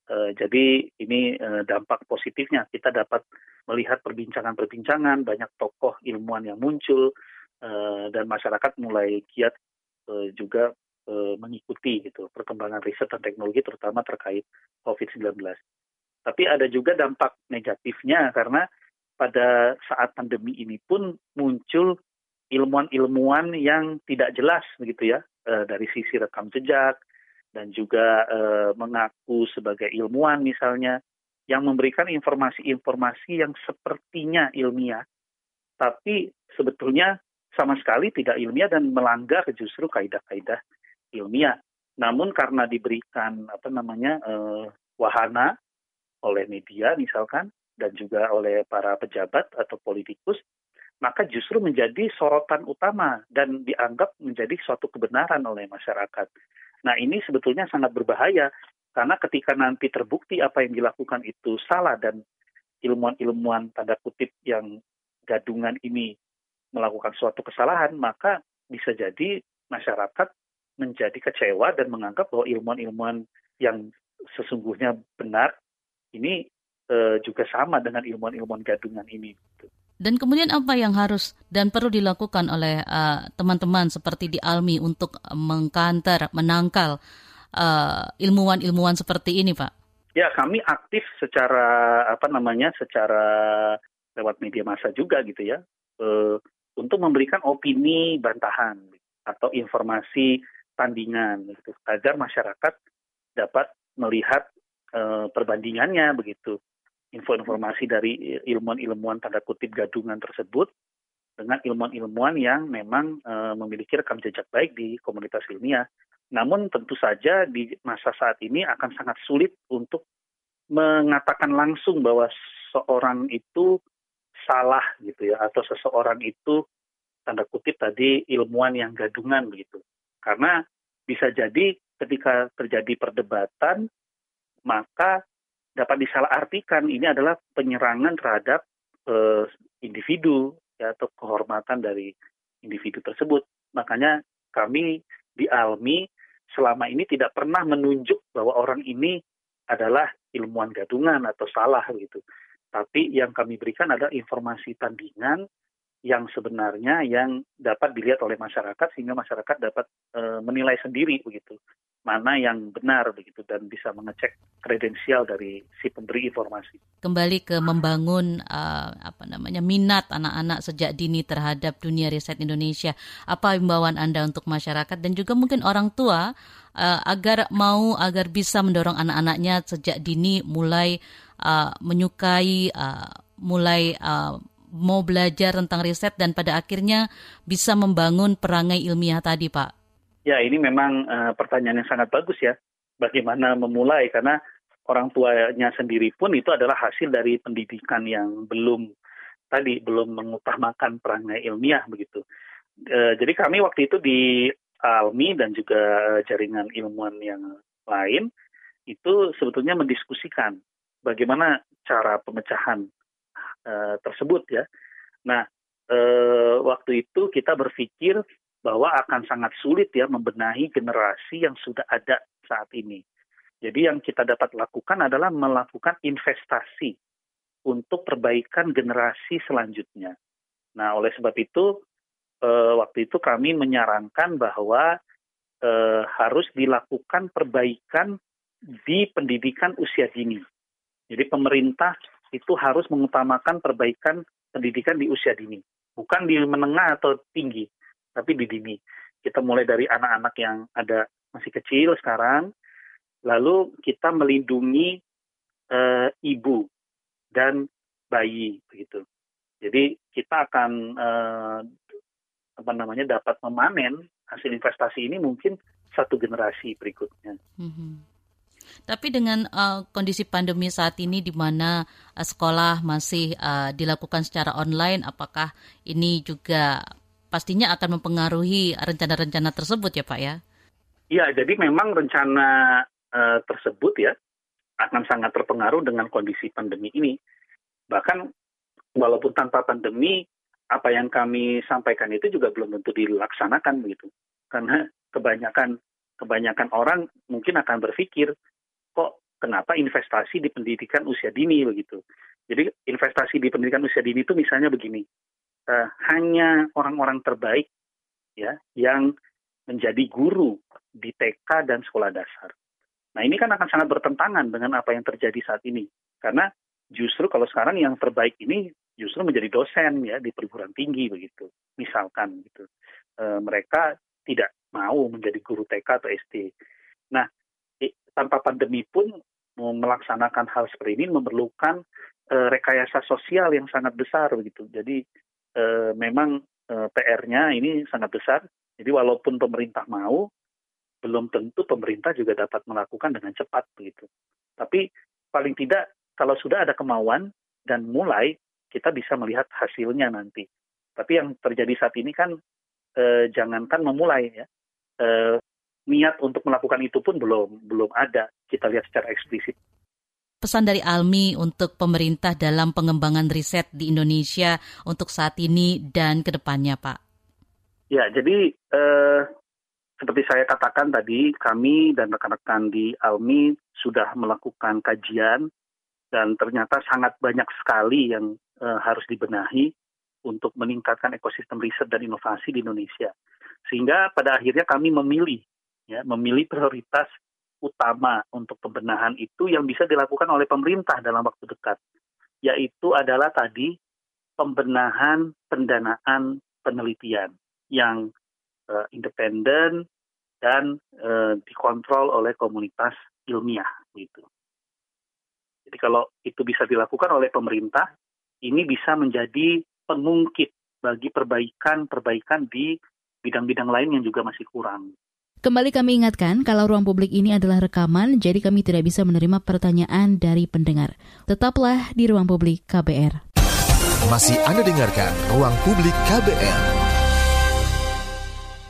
Uh, jadi ini uh, dampak positifnya kita dapat melihat perbincangan-perbincangan banyak tokoh ilmuwan yang muncul uh, dan masyarakat mulai giat uh, juga uh, mengikuti gitu perkembangan riset dan teknologi terutama terkait COVID-19. Tapi ada juga dampak negatifnya karena pada saat pandemi ini pun muncul ilmuwan-ilmuwan yang tidak jelas begitu ya uh, dari sisi rekam jejak, dan juga uh, mengaku sebagai ilmuwan misalnya yang memberikan informasi-informasi yang sepertinya ilmiah tapi sebetulnya sama sekali tidak ilmiah dan melanggar justru kaidah-kaidah ilmiah. Namun karena diberikan apa namanya uh, wahana oleh media misalkan dan juga oleh para pejabat atau politikus, maka justru menjadi sorotan utama dan dianggap menjadi suatu kebenaran oleh masyarakat. Nah ini sebetulnya sangat berbahaya karena ketika nanti terbukti apa yang dilakukan itu salah dan ilmuwan-ilmuwan tanda kutip yang gadungan ini melakukan suatu kesalahan, maka bisa jadi masyarakat menjadi kecewa dan menganggap bahwa ilmuwan-ilmuwan yang sesungguhnya benar ini e, juga sama dengan ilmuwan-ilmuwan gadungan ini. Dan kemudian apa yang harus dan perlu dilakukan oleh eh, teman-teman uh, seperti di Almi untuk mengkanter, menangkal ilmuwan eh, ilmuwan-ilmuwan seperti ini, Pak? Ya, kami aktif secara apa namanya, secara lewat media massa juga gitu ya, uh, untuk memberikan opini bantahan atau informasi tandingan gitu, agar masyarakat dapat melihat uh, perbandingannya begitu info-informasi dari ilmuwan-ilmuwan tanda kutip gadungan tersebut dengan ilmuwan-ilmuwan yang memang e, memiliki rekam jejak baik di komunitas ilmiah. Namun tentu saja di masa saat ini akan sangat sulit untuk mengatakan langsung bahwa seorang itu salah gitu ya atau seseorang itu tanda kutip tadi ilmuwan yang gadungan begitu. Karena bisa jadi ketika terjadi perdebatan maka dapat disalahartikan ini adalah penyerangan terhadap uh, individu ya, atau kehormatan dari individu tersebut. Makanya kami di Almi selama ini tidak pernah menunjuk bahwa orang ini adalah ilmuwan gadungan atau salah gitu. Tapi yang kami berikan adalah informasi tandingan yang sebenarnya yang dapat dilihat oleh masyarakat sehingga masyarakat dapat e, menilai sendiri begitu mana yang benar begitu dan bisa mengecek kredensial dari si pemberi informasi. Kembali ke membangun uh, apa namanya minat anak-anak sejak dini terhadap dunia riset Indonesia. Apa imbauan Anda untuk masyarakat dan juga mungkin orang tua uh, agar mau agar bisa mendorong anak-anaknya sejak dini mulai uh, menyukai uh, mulai uh, mau belajar tentang riset dan pada akhirnya bisa membangun perangai ilmiah tadi, Pak? Ya, ini memang uh, pertanyaan yang sangat bagus ya. Bagaimana memulai karena orang tuanya sendiri pun itu adalah hasil dari pendidikan yang belum tadi belum mengutamakan perangai ilmiah begitu. Uh, jadi kami waktu itu di Almi dan juga jaringan ilmuwan yang lain itu sebetulnya mendiskusikan bagaimana cara pemecahan uh, tersebut ya. Nah, uh, waktu itu kita berpikir bahwa akan sangat sulit ya membenahi generasi yang sudah ada saat ini. Jadi yang kita dapat lakukan adalah melakukan investasi untuk perbaikan generasi selanjutnya. Nah, oleh sebab itu uh, waktu itu kami menyarankan bahwa uh, harus dilakukan perbaikan di pendidikan usia dini. Jadi pemerintah itu harus mengutamakan perbaikan pendidikan di usia dini, bukan di menengah atau tinggi, tapi di dini. Kita mulai dari anak-anak yang ada masih kecil sekarang, lalu kita melindungi uh, ibu dan bayi begitu. Jadi kita akan uh, apa namanya dapat memanen hasil investasi ini mungkin satu generasi berikutnya. Mm-hmm. Tapi dengan uh, kondisi pandemi saat ini di mana uh, sekolah masih uh, dilakukan secara online, apakah ini juga pastinya akan mempengaruhi rencana-rencana tersebut ya Pak ya? Iya, jadi memang rencana uh, tersebut ya akan sangat terpengaruh dengan kondisi pandemi ini. Bahkan walaupun tanpa pandemi, apa yang kami sampaikan itu juga belum tentu dilaksanakan begitu. Karena kebanyakan kebanyakan orang mungkin akan berpikir kok kenapa investasi di pendidikan usia dini begitu. Jadi investasi di pendidikan usia dini itu misalnya begini, uh, hanya orang-orang terbaik ya yang menjadi guru di TK dan sekolah dasar. Nah ini kan akan sangat bertentangan dengan apa yang terjadi saat ini. Karena justru kalau sekarang yang terbaik ini justru menjadi dosen ya di perguruan tinggi begitu. Misalkan gitu. E, mereka tidak mau menjadi guru TK atau SD. Nah, tanpa pandemi pun melaksanakan hal seperti ini memerlukan e, rekayasa sosial yang sangat besar begitu. Jadi e, memang e, PR-nya ini sangat besar. Jadi walaupun pemerintah mau, belum tentu pemerintah juga dapat melakukan dengan cepat begitu. Tapi paling tidak kalau sudah ada kemauan dan mulai kita bisa melihat hasilnya nanti. Tapi yang terjadi saat ini kan eh, jangankan memulai ya. Eh, niat untuk melakukan itu pun belum belum ada. Kita lihat secara eksplisit. Pesan dari Almi untuk pemerintah dalam pengembangan riset di Indonesia untuk saat ini dan ke depannya, Pak. Ya, jadi eh, seperti saya katakan tadi, kami dan rekan-rekan di Almi sudah melakukan kajian dan ternyata sangat banyak sekali yang uh, harus dibenahi untuk meningkatkan ekosistem riset dan inovasi di Indonesia. Sehingga pada akhirnya kami memilih ya, memilih prioritas utama untuk pembenahan itu yang bisa dilakukan oleh pemerintah dalam waktu dekat, yaitu adalah tadi pembenahan pendanaan penelitian yang uh, independen dan uh, dikontrol oleh komunitas ilmiah gitu. Jadi kalau itu bisa dilakukan oleh pemerintah, ini bisa menjadi pengungkit bagi perbaikan-perbaikan di bidang-bidang lain yang juga masih kurang. Kembali kami ingatkan, kalau ruang publik ini adalah rekaman, jadi kami tidak bisa menerima pertanyaan dari pendengar. Tetaplah di ruang publik KBR. Masih Anda dengarkan ruang publik KBR.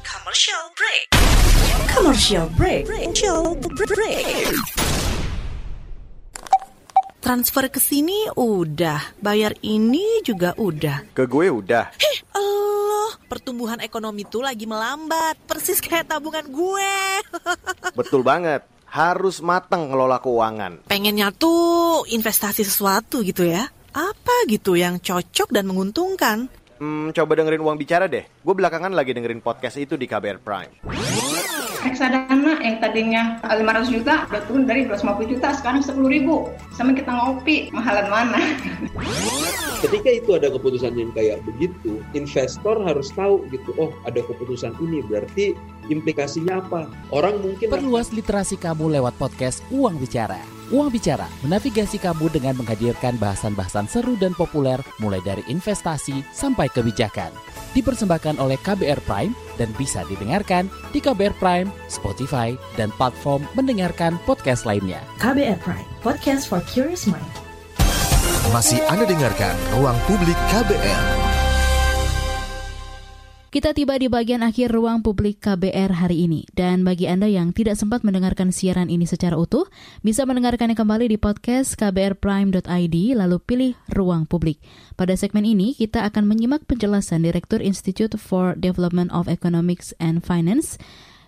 Commercial break. Commercial break. Transfer ke sini udah, bayar ini juga udah. Ke gue udah. Heh, Allah, pertumbuhan ekonomi tuh lagi melambat, persis kayak tabungan gue. Betul banget, harus matang ngelola keuangan. Pengennya tuh investasi sesuatu gitu ya. Apa gitu yang cocok dan menguntungkan? Hmm, coba dengerin uang bicara deh. Gue belakangan lagi dengerin podcast itu di KBR Prime reksadana yang tadinya 500 juta udah turun dari 250 juta sekarang 10 ribu sama kita ngopi mahalan mana ketika itu ada keputusan yang kayak begitu investor harus tahu gitu oh ada keputusan ini berarti implikasinya apa orang mungkin perluas literasi kamu lewat podcast Uang Bicara Uang Bicara menavigasi kamu dengan menghadirkan bahasan-bahasan seru dan populer mulai dari investasi sampai kebijakan. Dipersembahkan oleh KBR Prime dan bisa didengarkan di KBR Prime, Spotify, dan platform mendengarkan podcast lainnya. KBR Prime, podcast for curious mind. Masih Anda dengarkan Ruang Publik KBR. Kita tiba di bagian akhir ruang publik KBR hari ini. Dan bagi Anda yang tidak sempat mendengarkan siaran ini secara utuh, bisa mendengarkannya kembali di podcast kbrprime.id lalu pilih ruang publik. Pada segmen ini, kita akan menyimak penjelasan Direktur Institute for Development of Economics and Finance,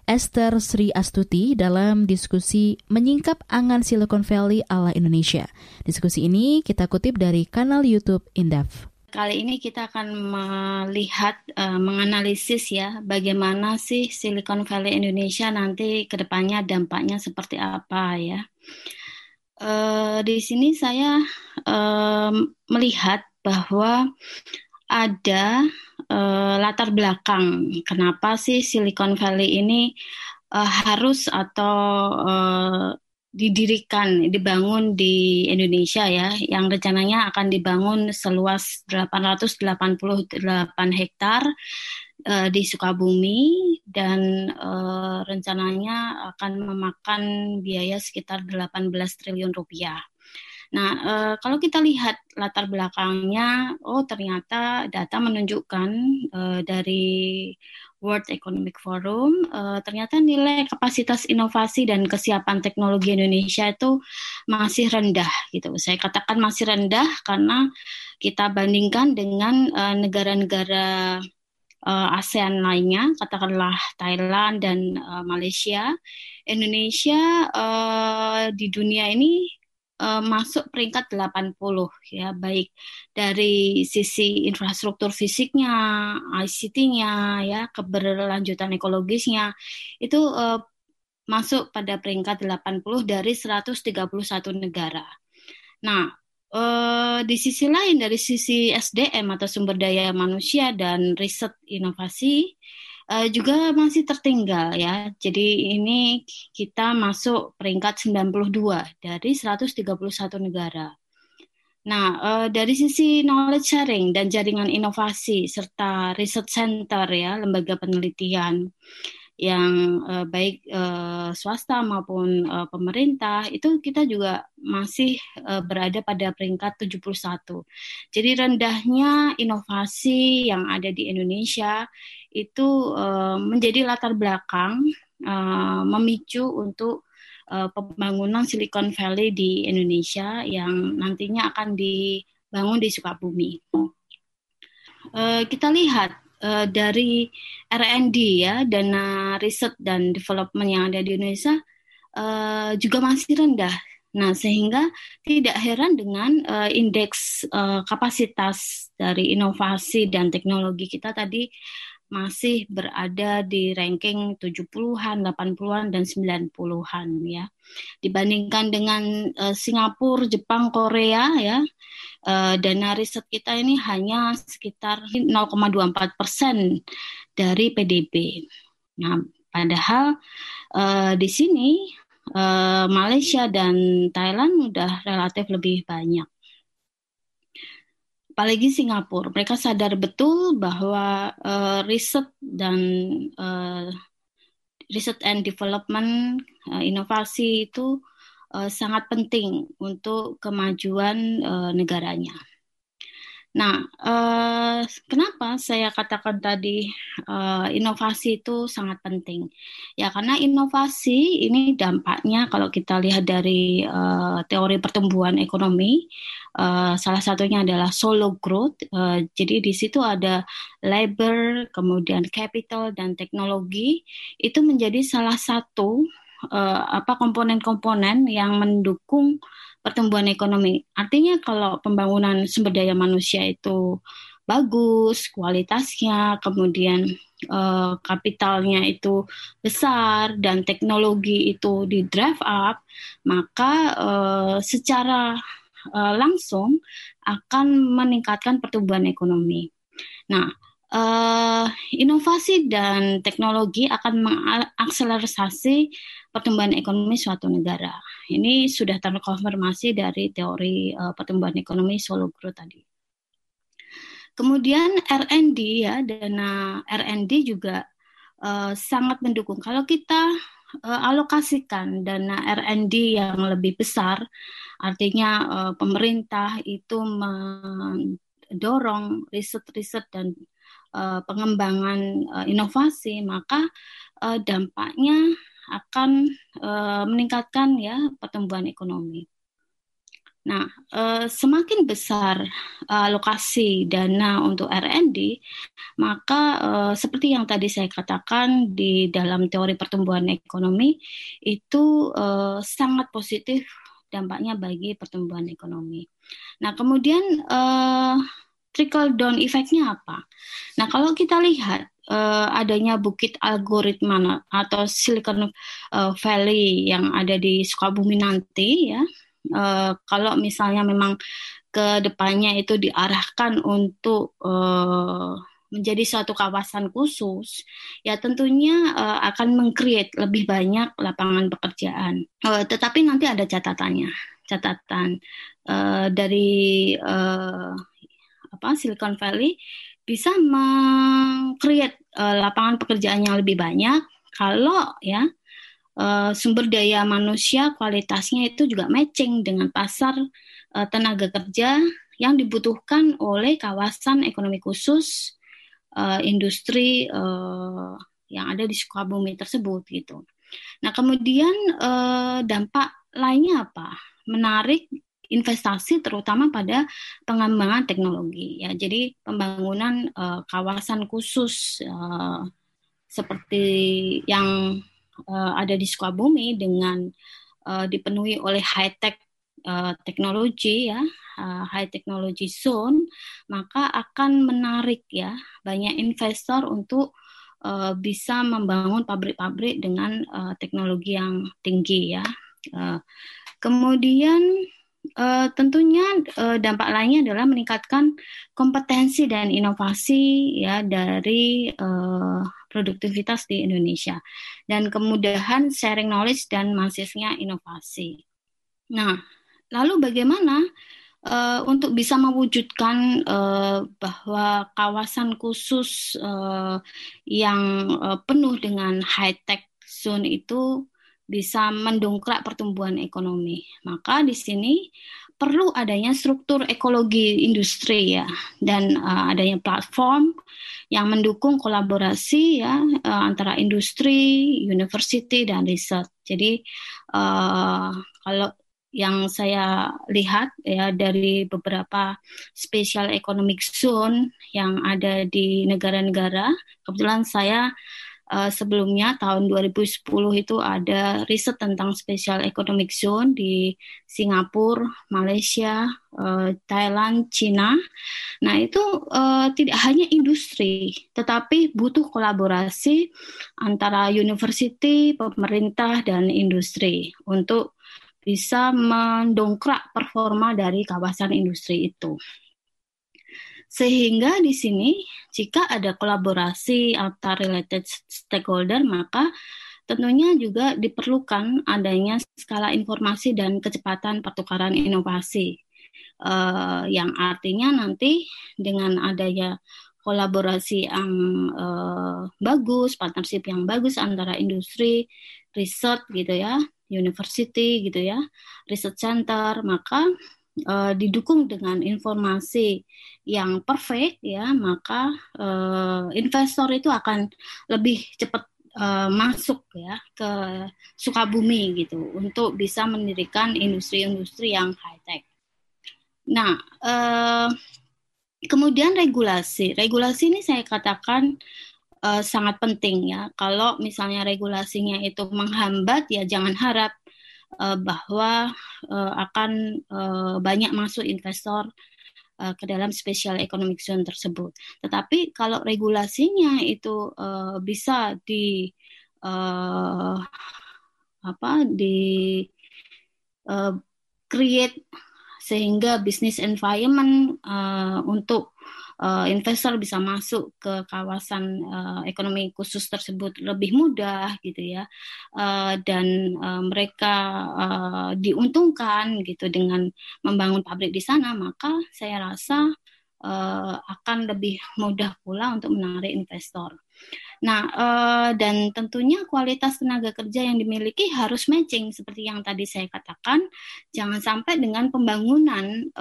Esther Sri Astuti dalam diskusi menyingkap angan Silicon Valley ala Indonesia. Diskusi ini kita kutip dari kanal YouTube Indef. Kali ini kita akan melihat, uh, menganalisis ya, bagaimana sih Silicon Valley Indonesia nanti ke depannya dampaknya seperti apa ya. Uh, di sini saya uh, melihat bahwa ada uh, latar belakang kenapa sih Silicon Valley ini uh, harus atau uh, didirikan, dibangun di Indonesia ya, yang rencananya akan dibangun seluas 888 hektar uh, di Sukabumi dan uh, rencananya akan memakan biaya sekitar 18 triliun rupiah. Nah, uh, kalau kita lihat latar belakangnya, oh ternyata data menunjukkan uh, dari World Economic Forum, uh, ternyata nilai kapasitas inovasi dan kesiapan teknologi Indonesia itu masih rendah gitu. Saya katakan masih rendah karena kita bandingkan dengan negara-negara uh, ASEAN lainnya, katakanlah Thailand dan uh, Malaysia. Indonesia uh, di dunia ini uh, masuk peringkat 80 ya baik dari sisi infrastruktur fisiknya, ICT-nya ya, keberlanjutan ekologisnya itu uh, masuk pada peringkat 80 dari 131 negara. Nah, uh, di sisi lain dari sisi SDM atau sumber daya manusia dan riset inovasi uh, juga masih tertinggal ya. Jadi ini kita masuk peringkat 92 dari 131 negara. Nah, uh, dari sisi knowledge sharing dan jaringan inovasi serta research center ya, lembaga penelitian yang uh, baik uh, swasta maupun uh, pemerintah itu kita juga masih uh, berada pada peringkat 71. Jadi rendahnya inovasi yang ada di Indonesia itu uh, menjadi latar belakang uh, memicu untuk uh, pembangunan Silicon Valley di Indonesia yang nantinya akan dibangun di Sukabumi. Uh, kita lihat uh, dari R&D ya dana riset dan development yang ada di Indonesia uh, juga masih rendah. Nah, sehingga tidak heran dengan uh, indeks uh, kapasitas dari inovasi dan teknologi kita tadi masih berada di ranking 70-an, 80-an dan 90-an ya. Dibandingkan dengan uh, Singapura, Jepang, Korea ya, uh, dana riset kita ini hanya sekitar 0,24 persen dari PDB. Nah, padahal uh, di sini uh, Malaysia dan Thailand sudah relatif lebih banyak apalagi Singapura, mereka sadar betul bahwa uh, riset dan uh, riset and development uh, inovasi itu uh, sangat penting untuk kemajuan uh, negaranya. Nah, uh, kenapa saya katakan tadi uh, inovasi itu sangat penting? Ya, karena inovasi ini dampaknya kalau kita lihat dari uh, teori pertumbuhan ekonomi, uh, salah satunya adalah solo growth. Uh, jadi di situ ada labor, kemudian capital dan teknologi itu menjadi salah satu uh, apa komponen-komponen yang mendukung pertumbuhan ekonomi. Artinya kalau pembangunan sumber daya manusia itu bagus, kualitasnya, kemudian uh, kapitalnya itu besar dan teknologi itu di drive up, maka uh, secara uh, langsung akan meningkatkan pertumbuhan ekonomi. Nah, uh, inovasi dan teknologi akan mengakselerasi pertumbuhan ekonomi suatu negara. Ini sudah terkonfirmasi dari teori uh, pertumbuhan ekonomi solo growth tadi. Kemudian R&D ya, dana R&D juga uh, sangat mendukung. Kalau kita uh, alokasikan dana R&D yang lebih besar, artinya uh, pemerintah itu mendorong riset-riset dan uh, pengembangan uh, inovasi, maka uh, dampaknya akan uh, meningkatkan ya pertumbuhan ekonomi. Nah, uh, semakin besar uh, alokasi dana untuk R&D, maka uh, seperti yang tadi saya katakan di dalam teori pertumbuhan ekonomi itu uh, sangat positif dampaknya bagi pertumbuhan ekonomi. Nah, kemudian trickle down effect-nya apa? Nah, kalau kita lihat uh, adanya bukit algoritma atau Silicon uh, Valley yang ada di Sukabumi nanti ya, uh, kalau misalnya memang ke depannya itu diarahkan untuk uh, menjadi suatu kawasan khusus, ya tentunya uh, akan mengcreate lebih banyak lapangan pekerjaan. Uh, tetapi nanti ada catatannya, catatan uh, dari uh, apa Silicon Valley bisa mengcreate uh, lapangan pekerjaan yang lebih banyak kalau ya uh, sumber daya manusia kualitasnya itu juga matching dengan pasar uh, tenaga kerja yang dibutuhkan oleh kawasan ekonomi khusus uh, industri uh, yang ada di Sukabumi tersebut gitu. Nah kemudian uh, dampak lainnya apa? Menarik investasi terutama pada pengembangan teknologi ya. Jadi pembangunan uh, kawasan khusus uh, seperti yang uh, ada di Sukabumi dengan uh, dipenuhi oleh high tech uh, teknologi ya uh, high technology zone maka akan menarik ya banyak investor untuk bisa membangun pabrik-pabrik dengan uh, teknologi yang tinggi ya uh, kemudian Uh, tentunya uh, dampak lainnya adalah meningkatkan kompetensi dan inovasi ya dari uh, produktivitas di Indonesia dan kemudahan sharing knowledge dan masifnya inovasi. Nah, lalu bagaimana uh, untuk bisa mewujudkan uh, bahwa kawasan khusus uh, yang uh, penuh dengan high tech zone itu bisa mendongkrak pertumbuhan ekonomi. Maka di sini perlu adanya struktur ekologi industri ya dan uh, adanya platform yang mendukung kolaborasi ya uh, antara industri, university dan riset. Jadi uh, kalau yang saya lihat ya dari beberapa special economic zone yang ada di negara-negara, kebetulan saya uh, sebelumnya tahun 2010 itu ada riset tentang special economic zone di Singapura, Malaysia, uh, Thailand, Cina. Nah, itu uh, tidak hanya industri, tetapi butuh kolaborasi antara university, pemerintah dan industri untuk bisa mendongkrak performa dari kawasan industri itu. Sehingga di sini jika ada kolaborasi antar related stakeholder maka tentunya juga diperlukan adanya skala informasi dan kecepatan pertukaran inovasi. Uh, yang artinya nanti dengan adanya kolaborasi yang uh, bagus, partnership yang bagus antara industri, riset gitu ya, university gitu ya, research center, maka uh, didukung dengan informasi yang perfect ya maka uh, investor itu akan lebih cepat uh, masuk ya ke Sukabumi gitu untuk bisa mendirikan industri-industri yang high tech. Nah, uh, kemudian regulasi. Regulasi ini saya katakan uh, sangat penting ya. Kalau misalnya regulasinya itu menghambat ya jangan harap uh, bahwa uh, akan uh, banyak masuk investor ke dalam special economic zone tersebut. Tetapi kalau regulasinya itu uh, bisa di uh, apa di uh, create sehingga business environment uh, untuk uh, investor bisa masuk ke kawasan uh, ekonomi khusus tersebut lebih mudah gitu ya uh, dan uh, mereka uh, diuntungkan gitu dengan membangun pabrik di sana maka saya rasa uh, akan lebih mudah pula untuk menarik investor. Nah, dan tentunya kualitas tenaga kerja yang dimiliki harus matching seperti yang tadi saya katakan. Jangan sampai dengan pembangunan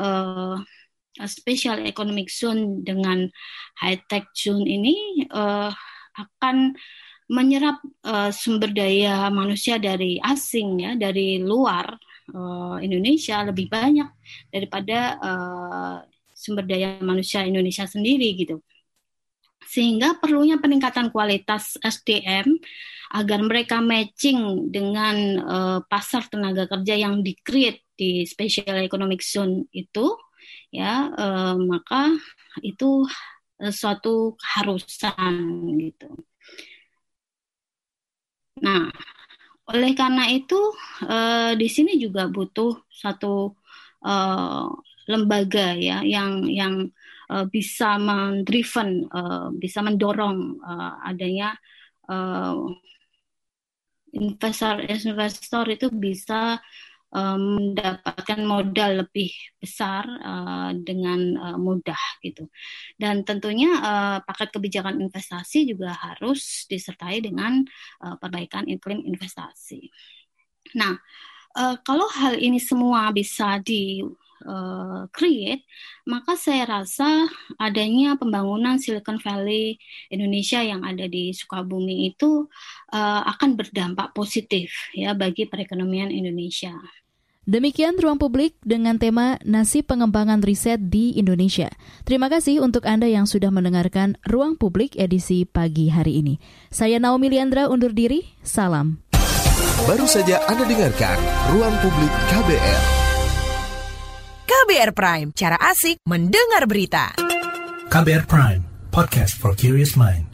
special economic zone dengan high tech zone ini uh, akan menyerap uh, sumber daya manusia dari asing ya dari luar uh, Indonesia lebih banyak daripada uh, sumber daya manusia Indonesia sendiri gitu. Sehingga perlunya peningkatan kualitas SDM agar mereka matching dengan uh, pasar tenaga kerja yang di di special economic zone itu ya eh, maka itu eh, suatu keharusan gitu. Nah, oleh karena itu eh, di sini juga butuh satu eh, lembaga ya yang yang uh, bisa mendriven, uh, bisa mendorong uh, adanya uh, investor-investor itu bisa mendapatkan modal lebih besar uh, dengan uh, mudah gitu. Dan tentunya uh, paket kebijakan investasi juga harus disertai dengan uh, perbaikan iklim investasi. Nah, uh, kalau hal ini semua bisa di create, maka saya rasa adanya pembangunan Silicon Valley Indonesia yang ada di Sukabumi itu uh, akan berdampak positif ya bagi perekonomian Indonesia. Demikian ruang publik dengan tema nasib pengembangan riset di Indonesia. Terima kasih untuk Anda yang sudah mendengarkan ruang publik edisi pagi hari ini. Saya Naomi Liandra undur diri, salam. Baru saja Anda dengarkan ruang publik KBR. KBR Prime, cara asik mendengar berita. KBR Prime, podcast for curious mind.